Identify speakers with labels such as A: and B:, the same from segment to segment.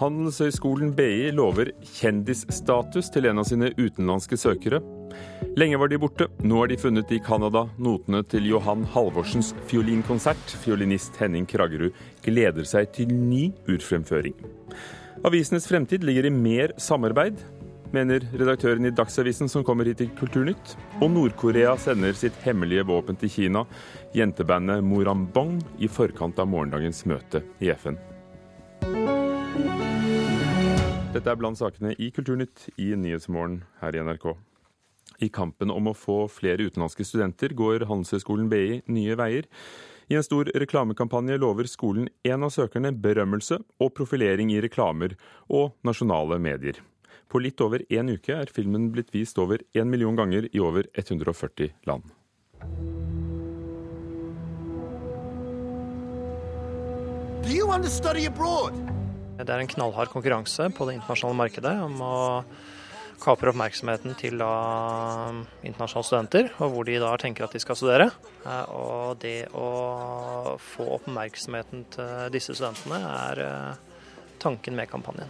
A: Handelshøyskolen BI lover kjendisstatus til en av sine utenlandske søkere. Lenge var de borte, nå er de funnet i Canada. Notene til Johan Halvorsens fiolinkonsert. Fiolinist Henning Kragerud gleder seg til ny urfremføring. Avisenes fremtid ligger i mer samarbeid, mener redaktøren i Dagsavisen som kommer hit til Kulturnytt. Og Nord-Korea sender sitt hemmelige våpen til Kina. Jentebandet Morambong i forkant av morgendagens møte i FN. Dette er blant sakene i Kulturnytt i Nyhetsmorgen her i NRK. I kampen om å få flere utenlandske studenter går Handelshøyskolen BI nye veier. I en stor reklamekampanje lover skolen en av søkerne berømmelse og profilering i reklamer og nasjonale medier. På litt over én uke er filmen blitt vist over én million ganger i over 140 land.
B: Do you want to study abroad?
C: Det er en knallhard konkurranse på det internasjonale markedet om å kapre oppmerksomheten til da internasjonale studenter, og hvor de da tenker at de skal studere. Eh, og det å få oppmerksomheten til disse studentene er eh, tanken med kampanjen.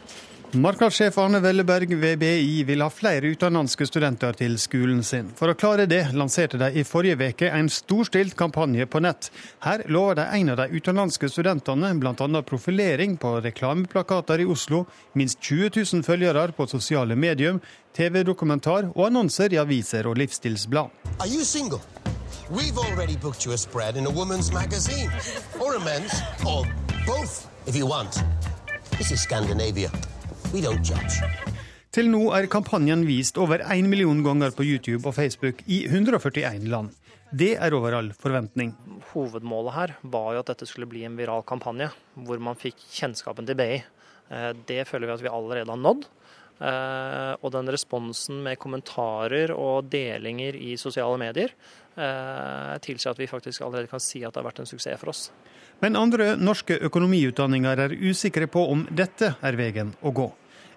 D: Markedssjef Arne Velleberg ved BI vil ha flere utenlandske studenter til skolen sin. For å klare det lanserte de i forrige uke en storstilt kampanje på nett. Her lover de en av de utenlandske studentene bl.a. profilering på reklameplakater i Oslo, minst 20 000 følgere på sosiale medier, TV-dokumentar og annonser i aviser og livsstilsblad.
B: Are you single? We've already booked you a spread in a woman's magazine. Or a men's. Or both, if you want. This is Scandinavia. We don't judge.
D: Til nå er kampanjen vist over én million ganger på YouTube og Facebook i 141 land. Det er over all forventning.
C: Hovedmålet her var jo at dette skulle bli en viral kampanje, hvor man fikk kjennskapen til BI. Eh, Det føler vi at vi allerede har nådd. Eh, Og den responsen med kommentarer og delinger i sosiale medier eh, tilsier at vi faktisk allerede kan si at det har vært en suksess for oss.
D: Men andre norske økonomiutdanninger er usikre på om dette er veien å gå.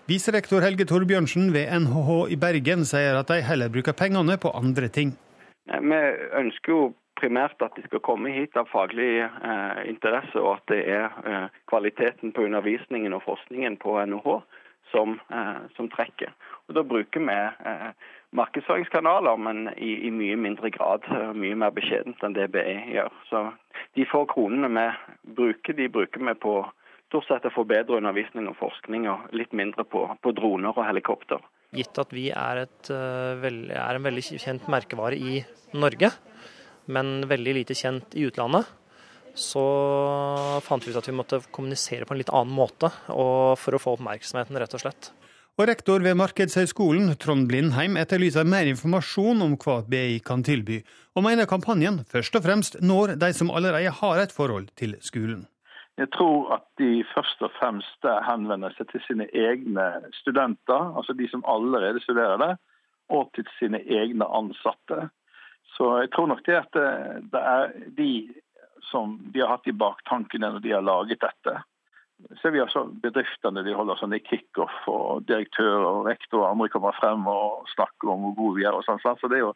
D: Viserektor Helge Torbjørnsen ved NHH i Bergen sier at de heller bruker pengene på andre ting.
E: Vi ønsker jo primært at de skal komme hit av faglig eh, interesse, og at det er eh, kvaliteten på undervisningen og forskningen på NHH som, eh, som trekker. Og Da bruker vi eh, markedsføringskanaler, men i, i, mye mindre grad, mye mer beskjedent enn det BI gjør. Så De få kronene vi bruker, de bruker vi på stort sett å forbedre undervisning og forskning, og litt mindre på, på droner og helikopter.
C: Gitt at vi er, et, er en veldig kjent merkevare i Norge, men veldig lite kjent i utlandet, så fant vi ut at vi måtte kommunisere på en litt annen måte for å få oppmerksomheten, rett og slett.
D: Og rektor ved Markedshøgskolen, Trond Blindheim, etterlyser mer informasjon om hva BI kan tilby, og mener kampanjen først og fremst når de som allerede har et forhold til skolen.
F: Jeg tror at de først og fremst henvender seg til sine egne studenter, altså de som allerede studerer der, og til sine egne ansatte. Så jeg tror nok det at det er de som de har hatt i baktankene når de har laget dette. Så er vi altså bedriftene de holder sånne kickoff, og direktører og rektor og andre kommer frem og snakker om hvor gode vi er. og sånn. Så det er jo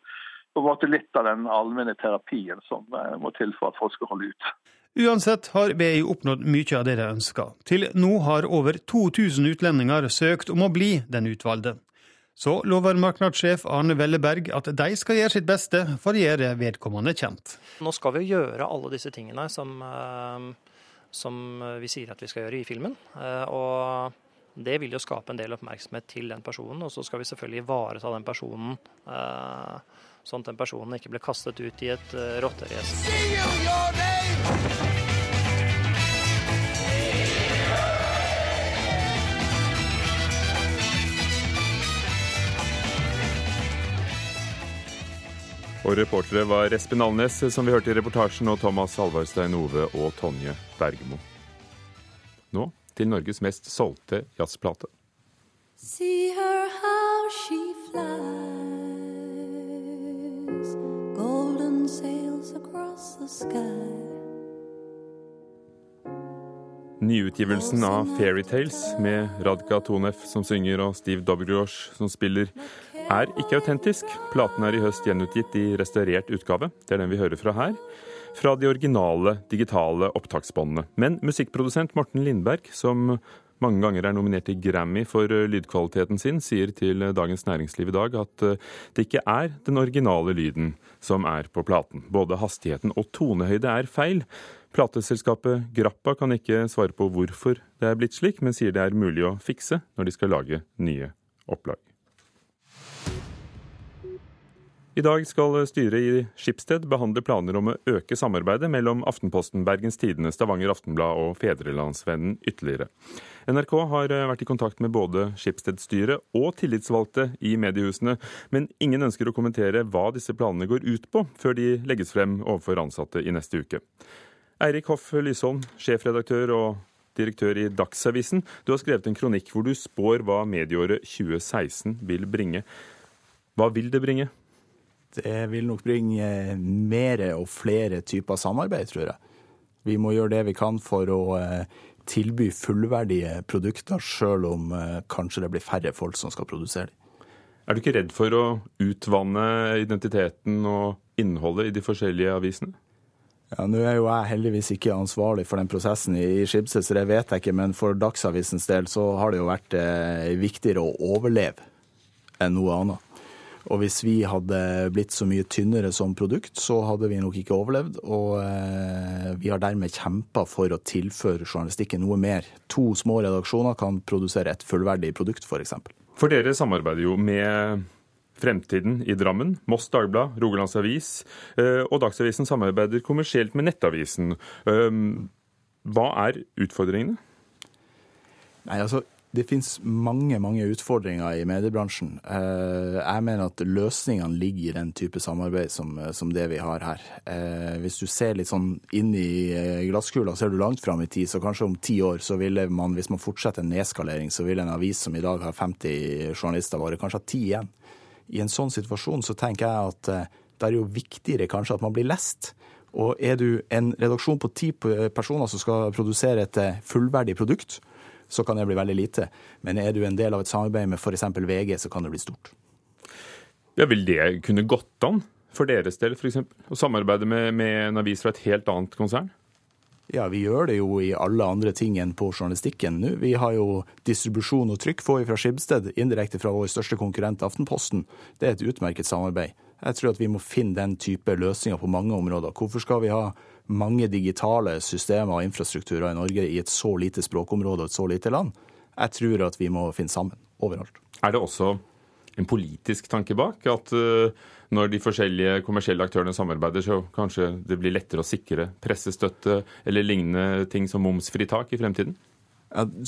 F: på en måte litt av den allmenne terapien som må til for at folk skal holde ut.
D: Uansett har BI oppnådd mye av det de ønsker. Til nå har over 2000 utlendinger søkt om å bli den utvalgte. Så lover markedssjef Arne Velleberg at de skal gjøre sitt beste for å gjøre vedkommende kjent.
C: Nå skal vi gjøre alle disse tingene som, som vi sier at vi skal gjøre i filmen. Og det vil jo skape en del oppmerksomhet til den personen, og så skal vi selvfølgelig ivareta den personen sånn at den personen ikke blir kastet ut i et rotterace.
A: Og reportere var Espen Alnes, som vi hørte i reportasjen, og Thomas Halvarstein Ove og Tonje Bergemo. Nå til Norges mest solgte jazzplate. See her how she flies Golden sails across the sky Nyutgivelsen av Fairytales med Radka Toneff som synger og Steve Dobrosh som spiller, er ikke autentisk. Platen er i høst gjenutgitt i restaurert utgave. Det er den vi hører fra her. Fra de originale digitale opptaksbåndene. Men musikkprodusent Morten Lindberg, som mange ganger er nominert til Grammy for eh, lydkvaliteten sin, sier til Dagens Næringsliv i dag at eh, det ikke er den originale lyden som er på platen. Både hastigheten og tonehøyde er feil. Plateselskapet Grappa kan ikke svare på hvorfor det er blitt slik, men sier det er mulig å fikse når de skal lage nye opplag. I dag skal styret i Skipsted behandle planer om å øke samarbeidet mellom Aftenposten, Bergens Tidende, Stavanger Aftenblad og Fedrelandsvennen ytterligere. NRK har vært i kontakt med både Skipsted-styret og tillitsvalgte i mediehusene, men ingen ønsker å kommentere hva disse planene går ut på, før de legges frem overfor ansatte i neste uke. Eirik Hoff Lysholm, sjefredaktør og direktør i Dagsavisen. Du har skrevet en kronikk hvor du spår hva medieåret 2016 vil bringe. Hva vil det bringe?
G: Det vil nok bringe mer og flere typer samarbeid, tror jeg. Vi må gjøre det vi kan for å eh, tilby fullverdige produkter, sjøl om eh, kanskje det blir færre folk som skal produsere dem.
A: Er du ikke redd for å utvanne identiteten og innholdet i de forskjellige avisene?
G: Ja, Nå er jo jeg heldigvis ikke ansvarlig for den prosessen i Skibsted, så det vet jeg ikke. Men for Dagsavisens del så har det jo vært eh, viktigere å overleve enn noe annet. Og hvis vi hadde blitt så mye tynnere som produkt, så hadde vi nok ikke overlevd. Og eh, vi har dermed kjempa for å tilføre journalistikken noe mer. To små redaksjoner kan produsere et fullverdig produkt, f.eks. For, eksempel.
A: for dere samarbeider jo med Fremtiden i Drammen, Moss Dagblad, Rogalands Avis eh, og Dagsavisen samarbeider kommersielt med Nettavisen. Eh, hva er utfordringene?
G: Nei, altså det finnes mange mange utfordringer i mediebransjen. Eh, jeg mener at løsningene ligger i den type samarbeid som, som det vi har her. Eh, hvis du ser litt sånn inn i eh, glasskula, ser du langt fram i tid, så kanskje om ti år så ville man, hvis man fortsetter en nedskalering, så vil en avis som i dag har 50 journalister, bare kanskje ha ti igjen. I en sånn situasjon så tenker jeg at det er jo viktigere kanskje at man blir lest. Og er du en redaksjon på ti personer som skal produsere et fullverdig produkt, så kan det bli veldig lite. Men er du en del av et samarbeid med f.eks. VG, så kan det bli stort.
A: Ja, Vil det kunne gått an for deres del, f.eks.? Å samarbeide med, med en avis fra et helt annet konsern?
G: Ja, vi gjør det jo i alle andre ting enn på journalistikken nå. Vi har jo distribusjon og trykk får vi fra Skibsted, indirekte fra vår største konkurrent Aftenposten. Det er et utmerket samarbeid. Jeg tror at vi må finne den type løsninger på mange områder. Hvorfor skal vi ha mange digitale systemer og infrastrukturer i Norge i et så lite språkområde og et så lite land. Jeg tror at vi må finne sammen overalt.
A: Er det også en politisk tanke bak? At uh, når de forskjellige kommersielle aktørene samarbeider, så kanskje det blir lettere å sikre pressestøtte eller lignende ting som momsfritak i fremtiden?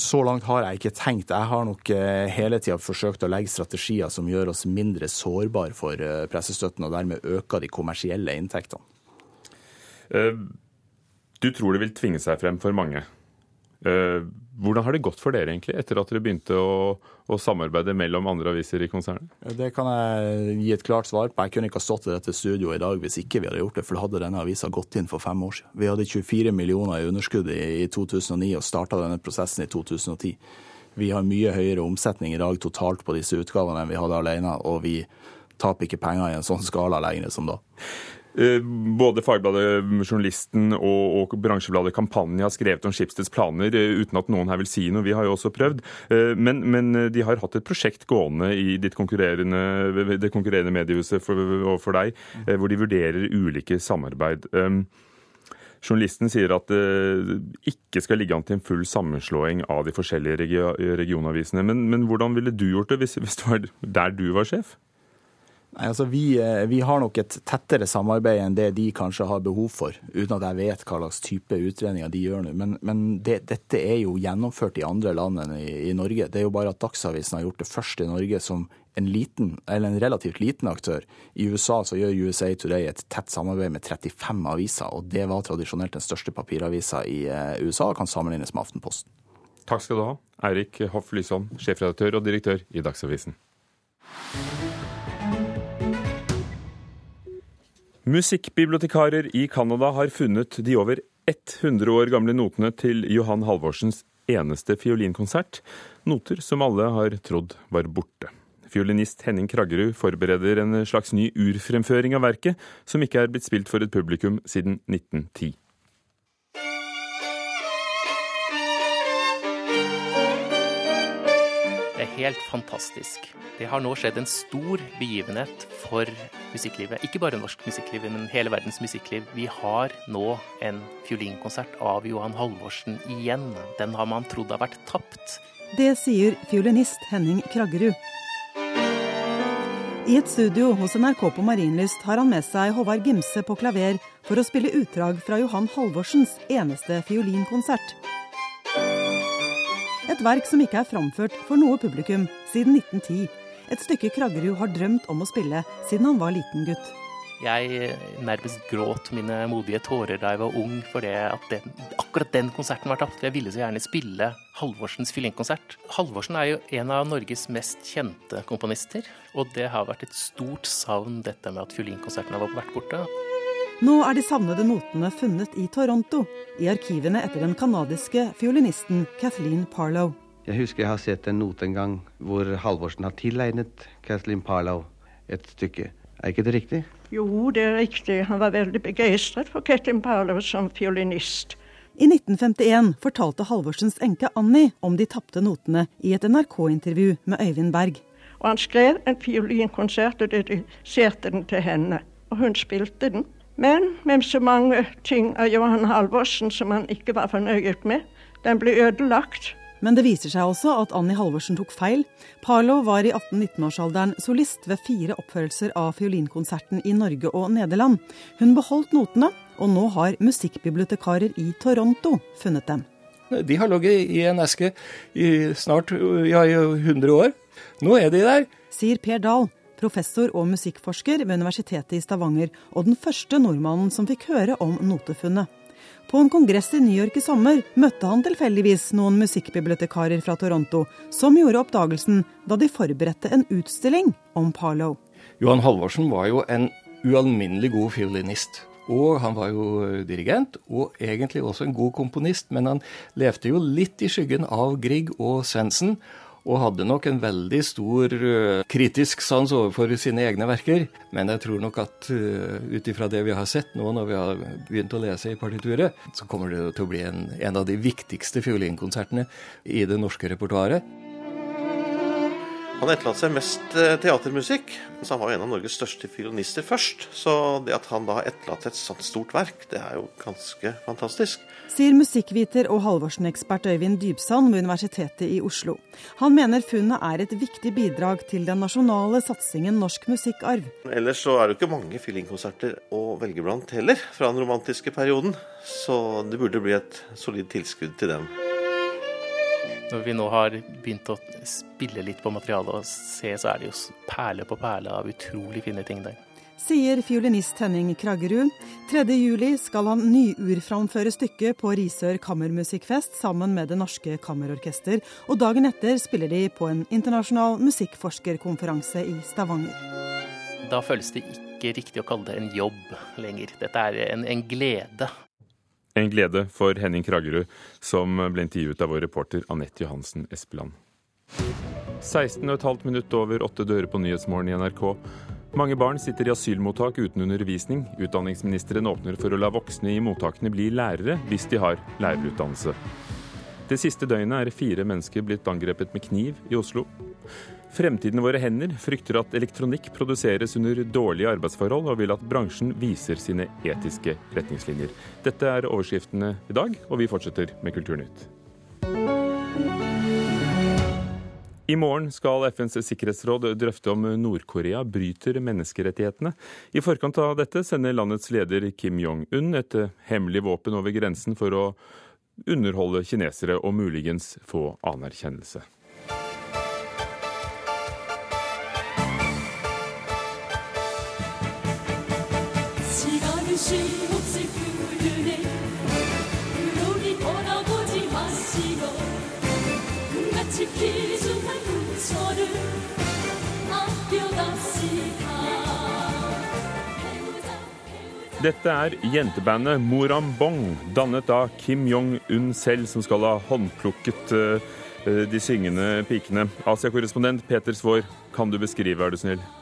G: Så langt har jeg ikke tenkt. Jeg har nok uh, hele tida forsøkt å legge strategier som gjør oss mindre sårbare for uh, pressestøtten, og dermed øker de kommersielle inntektene.
A: Eh, du tror det vil tvinge seg frem for mange. Eh, hvordan har det gått for dere egentlig, etter at dere begynte å, å, samarbeide mellom andre aviser i konsernet?
G: Det kan jeg gi et klart svar på. Jeg kunne ikke ha stått i dette studioet i dag hvis ikke vi hadde gjort det, for da hadde denne avisa gått inn for fem år siden. Vi hadde 24 millioner i underskudd i 2009 og starta denne prosessen i 2010. Vi har mye høyere omsetning i dag totalt på disse utgavene enn vi hadde alene, og vi taper ikke penger i en sånn skala lenger som da.
A: Eh, både Fagbladet Journalisten og, og bransjebladet Kampanje har skrevet om Skipsteds planer eh, uten at noen her vil si noe. Vi har jo også prøvd. Eh, men, men de har hatt et prosjekt gående i konkurrerende, det konkurrerende mediehuset for, deg, hvor de vurderer ulike samarbeid. Journalisten sier at det ikke skal ligge an til en full sammenslåing av de forskjellige regionavisene. Men, men hvordan ville du gjort det hvis, hvis det var der du var sjef?
G: Nei, altså vi, eh, vi, har nok et tettere samarbeid enn det de kanskje har behov for, uten at jeg vet hva slags type utredninger de gjør nå. Men, men det, dette er jo gjennomført i andre land enn i, i, Norge. Det er jo bare at Dagsavisen har gjort det først i Norge som en, liten, eller en relativt liten aktør. I USA så gjør USA Today et tett samarbeid med 35 aviser, og det var tradisjonelt den største papiravisa i eh, USA og kan sammenlignes med Aftenposten.
A: Takk skal du ha, Eirik Hoff Lysholm, sjefredaktør og direktør i Dagsavisen. Musikkbibliotekarer i Canada har funnet de over 100 år gamle notene til Johan Halvorsens eneste fiolinkonsert, noter som alle har trodd var borte. Fiolinist Henning Kraggerud forbereder en slags ny urfremføring av verket, som ikke er blitt spilt for et publikum siden 1910.
H: helt fantastisk. Det har nå skjedd en stor begivenhet for musikklivet. Ikke bare norsk musikkliv, men hele verdens musikkliv. Vi har nå en fiolinkonsert av Johan Halvorsen igjen. Den har man trodd har vært tapt.
I: Det sier fiolinist Henning Kraggerud. I et studio hos NRK på Marienlyst har han med seg Håvard Gimse på klaver for å spille utdrag fra Johan Halvorsens eneste fiolinkonsert. Et verk som ikke er framført for noe publikum siden 1910. Et stykke Kraggerud har drømt om å spille siden han var liten gutt.
H: Jeg nærmest gråt mine modige tårer da jeg var ung for det at den, akkurat den konserten var tapt. Jeg ville så gjerne spille Halvorsens fiolinkonsert. Halvorsen er jo en av Norges mest kjente komponister, og det har vært et stort savn dette med at fiolinkonsertene har vært borte.
I: Nå er de savnede notene funnet i Toronto, i arkivene etter den canadiske fiolinisten Kathleen Parlow.
J: Jeg husker jeg har sett en note en gang hvor Halvorsen har tilegnet Kathleen Parlow et stykke. Er ikke det riktig?
K: Jo, det er riktig. Han var veldig begeistret for Kathleen Parlow som fiolinist.
I: I 1951 fortalte Halvorsens enke Annie om de tapte notene i et NRK-intervju med Øyvind Berg.
K: Og Han skrev en fiolinkonsert og dediserte den til henne. Og hun spilte den. Men med så mange ting av Johan Halvorsen som han ikke var fornøyd med. Den ble ødelagt.
I: Men det viser seg også at Annie Halvorsen tok feil. Parlo var i 18-19-årsalderen solist ved fire oppførelser av fiolinkonserten i Norge og Nederland. Hun beholdt notene, og nå har musikkbibliotekarer i Toronto funnet dem.
L: De har ligget i en eske i snart ja, i 100 år. Nå er de der.
I: Sier Per Dahl, professor og musikkforsker ved Universitetet i Stavanger, og den første nordmannen som fikk høre om notefunnet. På en kongress i New York i sommer møtte han tilfeldigvis noen musikkbibliotekarer fra Toronto, som gjorde oppdagelsen da de forberedte en utstilling om Parlow.
L: Johan Halvorsen var jo en ualminnelig god fiolinist. Og han var jo dirigent, og egentlig også en god komponist, men han levde jo litt i skyggen av Grieg og Svendsen og hadde nok en veldig stor uh, kritisk sans overfor sine egne verker. Men jeg tror nok at uh, ut ifra det vi har sett nå når vi har begynt å lese i partituret, så kommer det til å bli en, en av de viktigste fiolinkonsertene i det norske repertoaret.
M: Han etterlater seg mest teatermusikk, så han var jo en av Norges største fiolinister først. Så det at han da har etterlatt et sånt stort verk, det er jo ganske fantastisk.
I: Sier musikkviter og Halvorsen-ekspert Øyvind Dybsand ved Universitetet i Oslo. Han mener funnet er et viktig bidrag til den nasjonale satsingen Norsk musikkarv.
M: Ellers så er det jo ikke mange fillingkonserter å velge blant heller, fra den romantiske perioden. Så det burde bli et solid tilskudd til dem.
H: Når vi nå har begynt å spille litt på materialet og se, så er det jo perle på perle av utrolig fine ting der.
I: Sier fiolinist Henning Kraggerud. 3.7 skal han nyurframføre stykket på Risør kammermusikkfest sammen med Det Norske Kammerorkester, og dagen etter spiller de på en internasjonal musikkforskerkonferanse i Stavanger.
H: Da føles det ikke riktig å kalle det en jobb lenger. Dette er en, en glede.
A: En glede for Henning Kraggerud, som ble intervjuet av vår reporter Anette Johansen Espeland. 16,5 minutt over åtte dører på Nyhetsmorgen i NRK. Mange barn sitter i asylmottak uten undervisning. Utdanningsministeren åpner for å la voksne i mottakene bli lærere, hvis de har lærerutdannelse. Det siste døgnet er fire mennesker blitt angrepet med kniv i Oslo. Fremtiden i våre hender frykter at elektronikk produseres under dårlige arbeidsforhold, og vil at bransjen viser sine etiske retningslinjer. Dette er overskriftene i dag, og vi fortsetter med Kulturnytt. I morgen skal FNs sikkerhetsråd drøfte om Nord-Korea bryter menneskerettighetene. I forkant av dette sender landets leder Kim Jong-un et hemmelig våpen over grensen for å underholde kinesere og muligens få anerkjennelse. Dette er jentebandet Morambong, dannet av Kim Jong-un selv, som skal ha håndplukket de syngende pikene. Asia-korrespondent Peter Svaar, kan du beskrive, er du snill?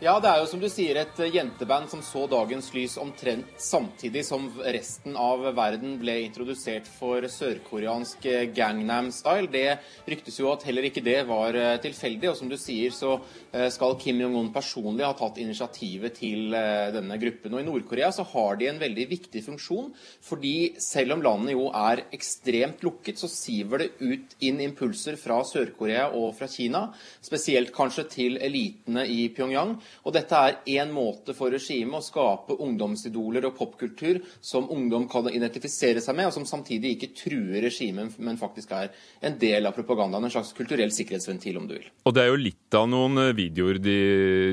N: Ja, det er jo som du sier et jenteband som så dagens lys omtrent samtidig som resten av verden ble introdusert for sørkoreansk Gangnam Style. Det ryktes jo at heller ikke det var eh, tilfeldig, og som du sier så eh, skal Kim Jong-un personlig ha tatt initiativet til eh, denne gruppen. Og i Nord-Korea så har de en veldig viktig funksjon, fordi selv om landet jo er ekstremt lukket, så siver det ut inn impulser fra Sør-Korea og fra Kina, spesielt kanskje til elitene i Pyongyang. Og dette er én måte for regimet å skape ungdomsidoler og popkultur som ungdom kan identifisere seg med, og som samtidig ikke truer regimet, men faktisk er en del av propagandaen. En slags kulturell sikkerhetsventil, om du vil.
A: Og det er jo litt av noen eh, videoer de,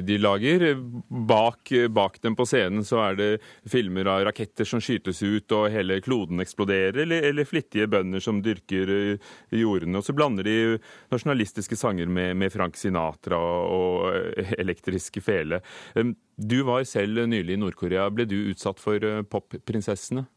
A: de lager. Bak, bak, dem på scenen så er det filmer av raketter som skytes ut og hele kloden eksploderer, eller, eller flittige bønder som dyrker eh, jordene. Og så blander de nasjonalistiske sanger med, med Frank Sinatra og, og elektriske fele. Du var selv nylig i Nord-Korea. Ble du utsatt for eh, popprinsessene?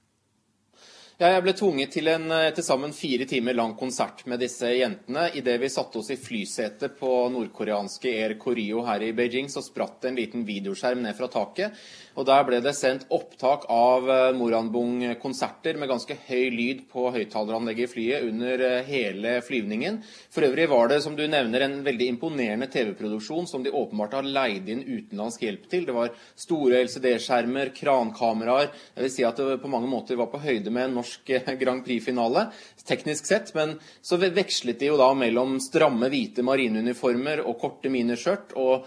N: Ja, jeg ble tvunget til en eh, til sammen fire timer lang konsert med disse jentene. Idet vi satte oss i flysetet på nordkoreanske Air Koreo her i Beijing, så spratt det en liten videoskjerm ned fra taket. Og Der ble det sendt opptak av eh, Moranbong-konserter med ganske høy lyd på høyttaleranlegget i flyet under eh, hele flyvningen. For øvrig var det, som du nevner, en veldig imponerende TV-produksjon som de åpenbart har leid inn utenlandsk hjelp til. Det var store LCD-skjermer, krankameraer. Jeg vil si at det på mange måter var på høyde med en norsk eh, Grand Prix-finale, teknisk sett. Men så vekslet de jo da mellom stramme, hvite marineuniformer og korte miniskjørt, og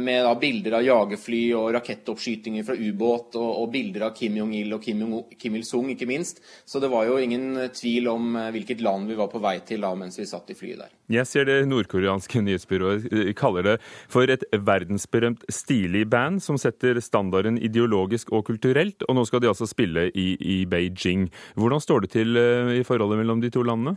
N: med da bilder av jagerfly og rakettoppskyting skytinger fra ubåt og, og, bilder av Kim Jong-il og Kim, Kim Il-sung, ikke minst. Så det var jo ingen tvil om eh, hvilket land vi var på vei til da mens vi satt i flyet der.
A: Jeg ser det nordkoreanske nyhetsbyrået eh, kaller det for et verdensberømt stilig band som setter standarden ideologisk og kulturelt, og nå skal de altså spille i, i Beijing. Hvordan står det til eh, i forholdet mellom de to landene?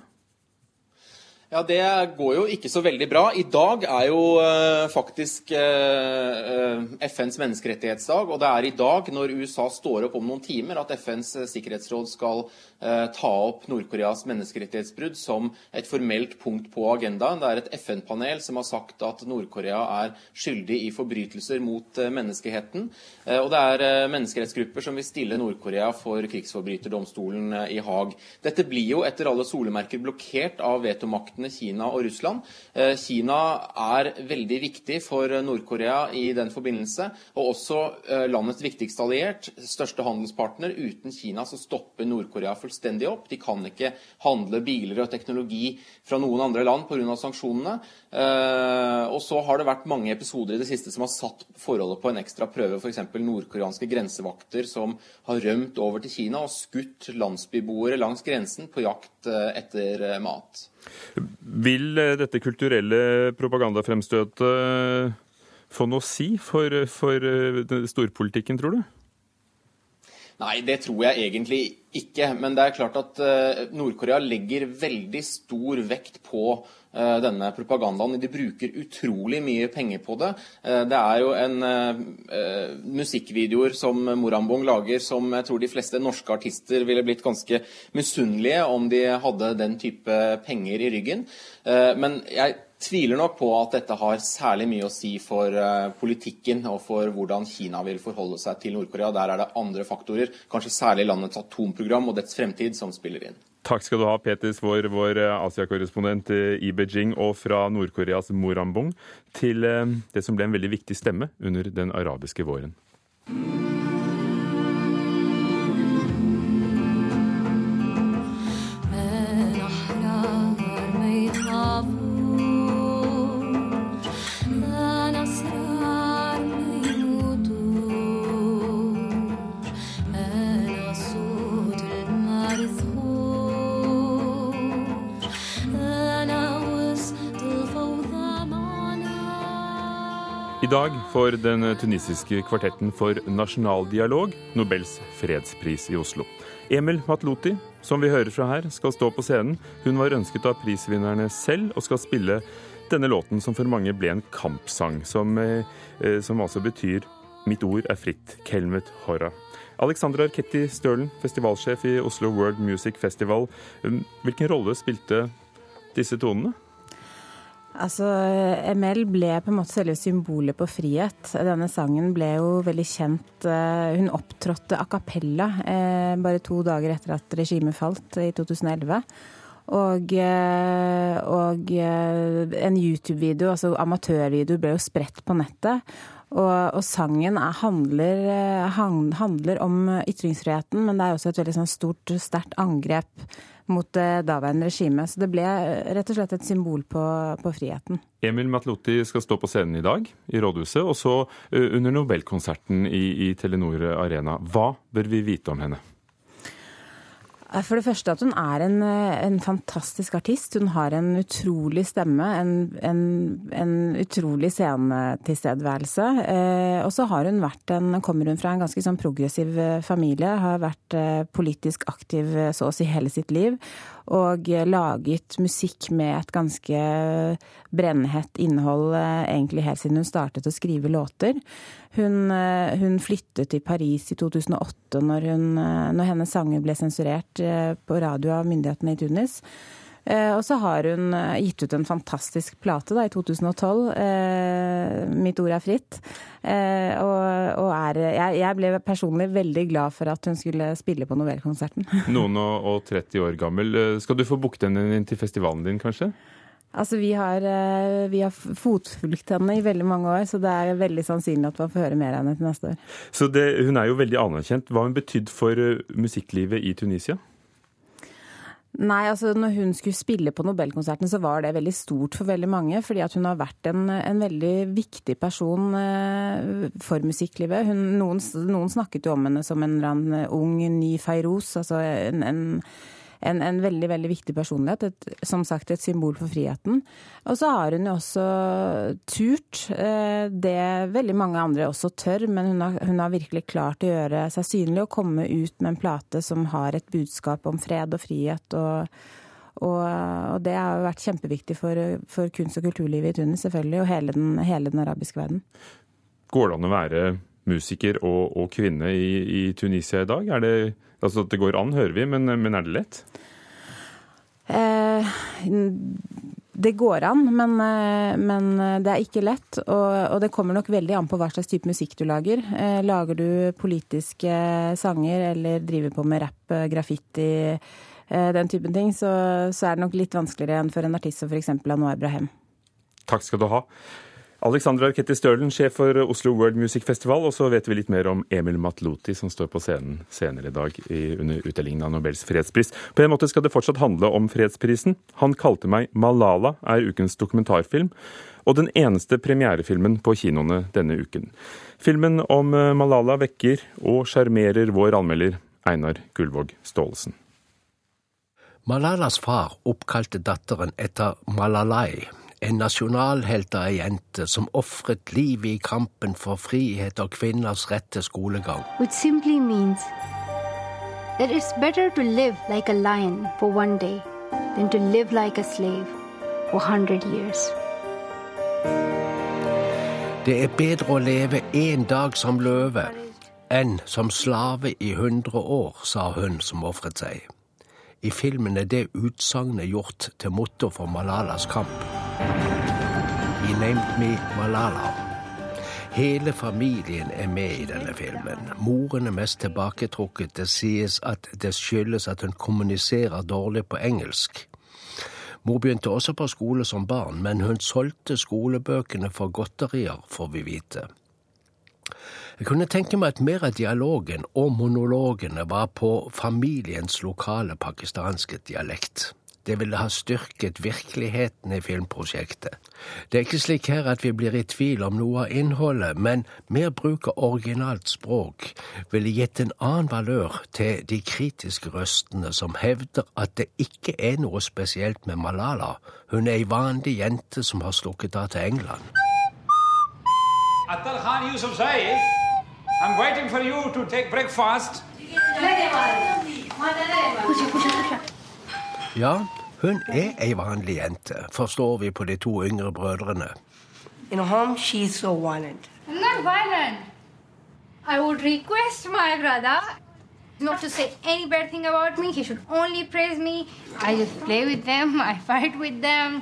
N: Ja, Det går jo ikke så veldig bra. I dag er jo eh, faktisk eh, FNs menneskerettighetsdag. Og det er i dag, når USA står opp om noen timer, at FNs sikkerhetsråd skal eh, ta opp Nord-Koreas menneskerettighetsbrudd som et formelt punkt på agendaen. Det er et FN-panel som har sagt at Nord-Korea er skyldig i forbrytelser mot menneskeheten. og det er menneskerettsgrupper som vil stille Nord-Korea for krigsforbryterdomstolen i Haag. Dette blir jo etter alle solemerker blokkert av vetomakten maktene Kina og Russland. Eh, Kina er veldig viktig for Nord-Korea i den forbindelse, og også eh, landets viktigste alliert, største handelspartner. Uten Kina så stopper Nord-Korea fullstendig opp. De kan ikke handle biler og teknologi fra noen andre land pga. sanksjonene. Eh, og så har det vært mange episoder i det siste som har satt forholdet på en ekstra prøve. F.eks. nordkoreanske grensevakter som har rømt over til Kina og skutt landsbyboere langs grensen på jakt etter mat.
A: Vil eh, dette kulturelle propagandafremstøtet få noe å si for, for eh, storpolitikken, tror du?
N: Nei, det tror jeg egentlig ikke. Men det er klart at Nord-Korea legger veldig stor vekt på Eh, denne propagandaen. De bruker utrolig mye penger på det. Eh, det er jo en musikkvideoer som Morambong lager som jeg tror de fleste norske artister ville blitt ganske misunnelige om de hadde den type penger i ryggen. Men jeg tviler nok på at dette har særlig mye å si for uh, politikken og for hvordan Kina vil forholde seg til Nord-Korea. Der er det andre faktorer, kanskje særlig landets atomprogram og dets fremtid, som spiller inn.
A: Takk skal du ha, Peter Svaar, vår eh, Asia-korrespondent eh, i Beijing, og fra Nord-Koreas Morambong til eh, det som ble en veldig viktig stemme under den arabiske våren. I dag får den tunisiske kvartetten for nasjonaldialog Nobels fredspris i Oslo. Emil Matloti, som vi hører fra her, skal stå på scenen. Hun var ønsket av prisvinnerne selv og skal spille denne låten, som for mange ble en kampsang, som, eh, som altså betyr 'Mitt ord er fritt', Kelmet Hora. Alexandra Arketti Stølen, festivalsjef i Oslo World Music Festival. Hvilken rolle spilte disse tonene?
O: Altså, ML ble på en måte selve symbolet på frihet. Denne sangen ble jo veldig kjent. Eh, hun opptrådte a cappella eh, bare to dager etter at regimet falt i 2011. Og, eh, og en YouTube-video, altså amatørvideo, ble jo spredt på nettet. Og, og sangen er, handler, handler, om ytringsfriheten, men det er også et veldig sånn stort, sterkt angrep mot det daværende regimet. Så det ble rett og slett et symbol på, på friheten.
A: Emil Matloti skal stå på scenen i dag i Rådhuset, og så under Nobelkonserten i, i Telenor Arena. Hva bør vi vite om henne?
O: For det første at hun er en, en, fantastisk artist. Hun har en utrolig stemme, en, en, en utrolig scenetilstedeværelse. Eh, og så har hun vært en, kommer hun fra en ganske sånn progressiv eh, familie, har vært eh, politisk aktiv eh, så å si hele sitt liv og laget musikk med et ganske brennhett innhold egentlig helt siden hun startet å skrive låter. Hun, hun flyttet til Paris i 2008 når, hun, når hennes sanger ble sensurert på radio av myndighetene i Tunis. Eh, og så har hun eh, gitt ut en fantastisk plate da, i 2012. Eh, 'Mitt ord er fritt'. Og, og er, jeg, jeg, ble personlig veldig glad for at hun skulle spille på Novellkonserten.
A: Noen og, og 30 år gammel. Skal du få booket henne inn til festivalen din, kanskje?
O: Altså, vi har, vi har, fotfulgt henne i veldig mange år, så det er veldig sannsynlig at man får høre mer av henne til neste år.
A: Så det, Hun er jo veldig anerkjent. Hva har hun betydd for musikklivet i Tunisia?
O: Nei, altså når hun skulle spille på Nobelkonserten, så var det veldig stort for veldig mange. Fordi at hun har vært en, en veldig viktig person eh, for musikklivet. Hun, noen, noen, snakket jo om henne som en eller annen ung, ny Feiros. Altså en, en en, en, veldig veldig viktig personlighet. Et, som sagt et symbol for friheten. Og så har hun jo også turt eh, det veldig mange andre også tør, men hun har, hun har, virkelig klart å gjøre seg synlig og komme ut med en plate som har et budskap om fred og frihet. og og, og, det har vært kjempeviktig for, for, kunst- og kulturlivet i Tunis, selvfølgelig, og hele den, hele den arabiske verden.
A: Går det an å være musiker og, og kvinne i, i, Tunisia i dag? Er det, altså at det går an, hører vi, men, men er det lett?
O: Eh, det går an, men, eh, men, det er ikke lett. Og, og, det kommer nok veldig an på hva slags type musikk du lager. Eh, lager du politiske sanger eller driver på med rapp, eh, graffiti, eh, den typen ting, så, så, er det nok litt vanskeligere enn for en artist som f.eks. Anwar Brahem.
A: Takk skal du ha. Alexandra Arketti Stølen, sjef for Oslo World Music Festival. Og så vet vi litt mer om Emil Matloti, som står på scenen senere i dag under utdelingen av Nobels fredspris. På en måte skal det fortsatt handle om fredsprisen. Han kalte meg Malala er ukens dokumentarfilm, og den eneste premierefilmen på kinoene denne uken. Filmen om eh, Malala vekker og sjarmerer vår anmelder Einar Gullvåg Staalesen.
P: Malalas far oppkalte datteren etter Malalai, en nasjonalhelt av ei jente som ofret livet i kampen for frihet og kvinners rett til skolegang.
Q: Which simply means that it's better to live like a lion for one day than to live like a slave for 100 years.
P: Det er bedre å leve én dag som løve enn som slave i 100 år, sa hun som ofret seg. I filmen er det utsagnet gjort til motto for Malalas kamp. He named me Malala. Hele familien er med i denne filmen. Moren er mest tilbaketrukket. Det sies at det skyldes at hun kommuniserer dårlig på engelsk. Mor begynte også på skole som barn, men hun solgte skolebøkene for godterier, får vi vite. Jeg kunne tenke meg at mer av dialogen og monologene var på familiens lokale pakistanske dialekt. Det ville ha styrket virkeligheten i filmprosjektet. Det er ikke slik her at vi blir i tvil om noe av innholdet, men mer bruk av originalt språk ville gitt en annen valør til de kritiske røstene som hevder at det ikke er noe spesielt med Malala. Hun er ei vanlig jente som har slukket av til England. Atal Khan Yusuf Saeed, I'm waiting for you to take breakfast. Ja, hun er ei vanlig jente, forstår vi på de to yngre brødrene.
R: In home, she's so wanted.
Q: I'm not violent. I would request my brother Not to say any bad thing about me. He should only praise me. I just play with them. I fight with them.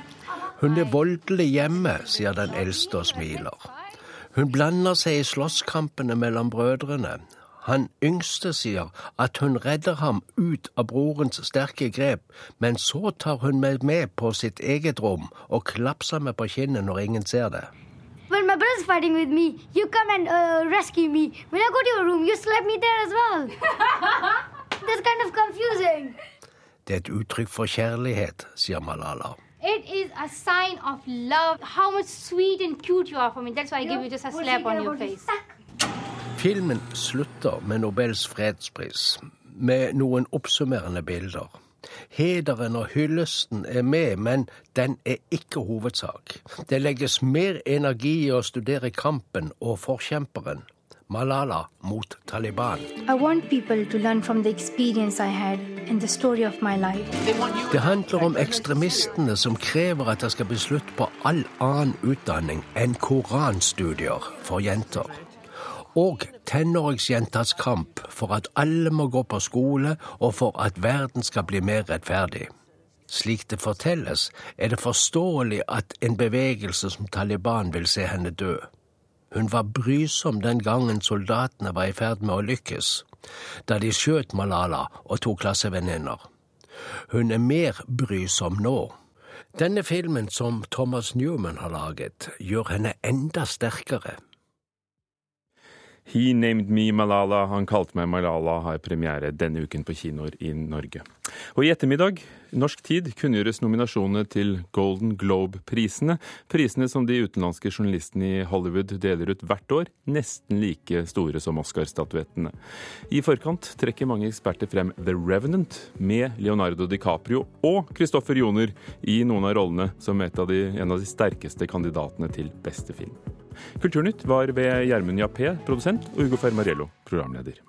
P: Hun er voldelig hjemme, sier den eldste og smiler. Hun blander seg i slåsskampene mellom brødrene. Han yngste sier at hun redder ham ut av brorens sterke grep, men så tar hun meg med på sitt eget rom og klapser meg på kinnet når ingen ser det.
Q: When my brother's fighting with me, you come and uh, rescue me. When I go to your room, you slap me there as well. That's kind of confusing.
P: Det er et uttrykk for kjærlighet, sier Malala.
Q: It is a sign of love. How much sweet and cute you are for me. That's why I give you just a slap on your face.
P: Filmen slutter med Nobels fredspris, med noen oppsummerende bilder. Hederen og hyllesten er med, men den er ikke hovedsak. Det legges mer energi i å studere kampen og forkjemperen. Malala mot Taliban.
Q: I want people to learn from the experience I had and the story of my life.
P: Det handler om ekstremistene som krever at det skal bli slutt på all annen utdanning enn koranstudier for jenter. Og tenåringsjentas kamp for at alle må gå på skole, og for at verden skal bli mer rettferdig. Slik det fortelles, er det forståelig at en bevegelse som Taliban vil se henne dø. Hun var brysom den gangen soldatene var i ferd med å lykkes, da de skjøt Malala og to klassevenninner. Hun er mer brysom nå. Denne filmen som Thomas Newman har laget, gjør henne enda sterkere.
A: He Named Me Malala, han kalte meg Malala, har premiere denne uken på kinoer i Norge. Og i ettermiddag, norsk tid, kunngjøres nominasjonene til Golden Globe-prisene. Prisene som de utenlandske journalistene i Hollywood deler ut hvert år, nesten like store som Oscar-statuettene. I forkant trekker mange eksperter frem The Revenant, med Leonardo DiCaprio og Christopher Joner i noen av rollene som av de, en av de sterkeste kandidatene til beste film. Kulturnytt var ved Gjermund Jappé, produsent, og Ugo Fermarello, programleder.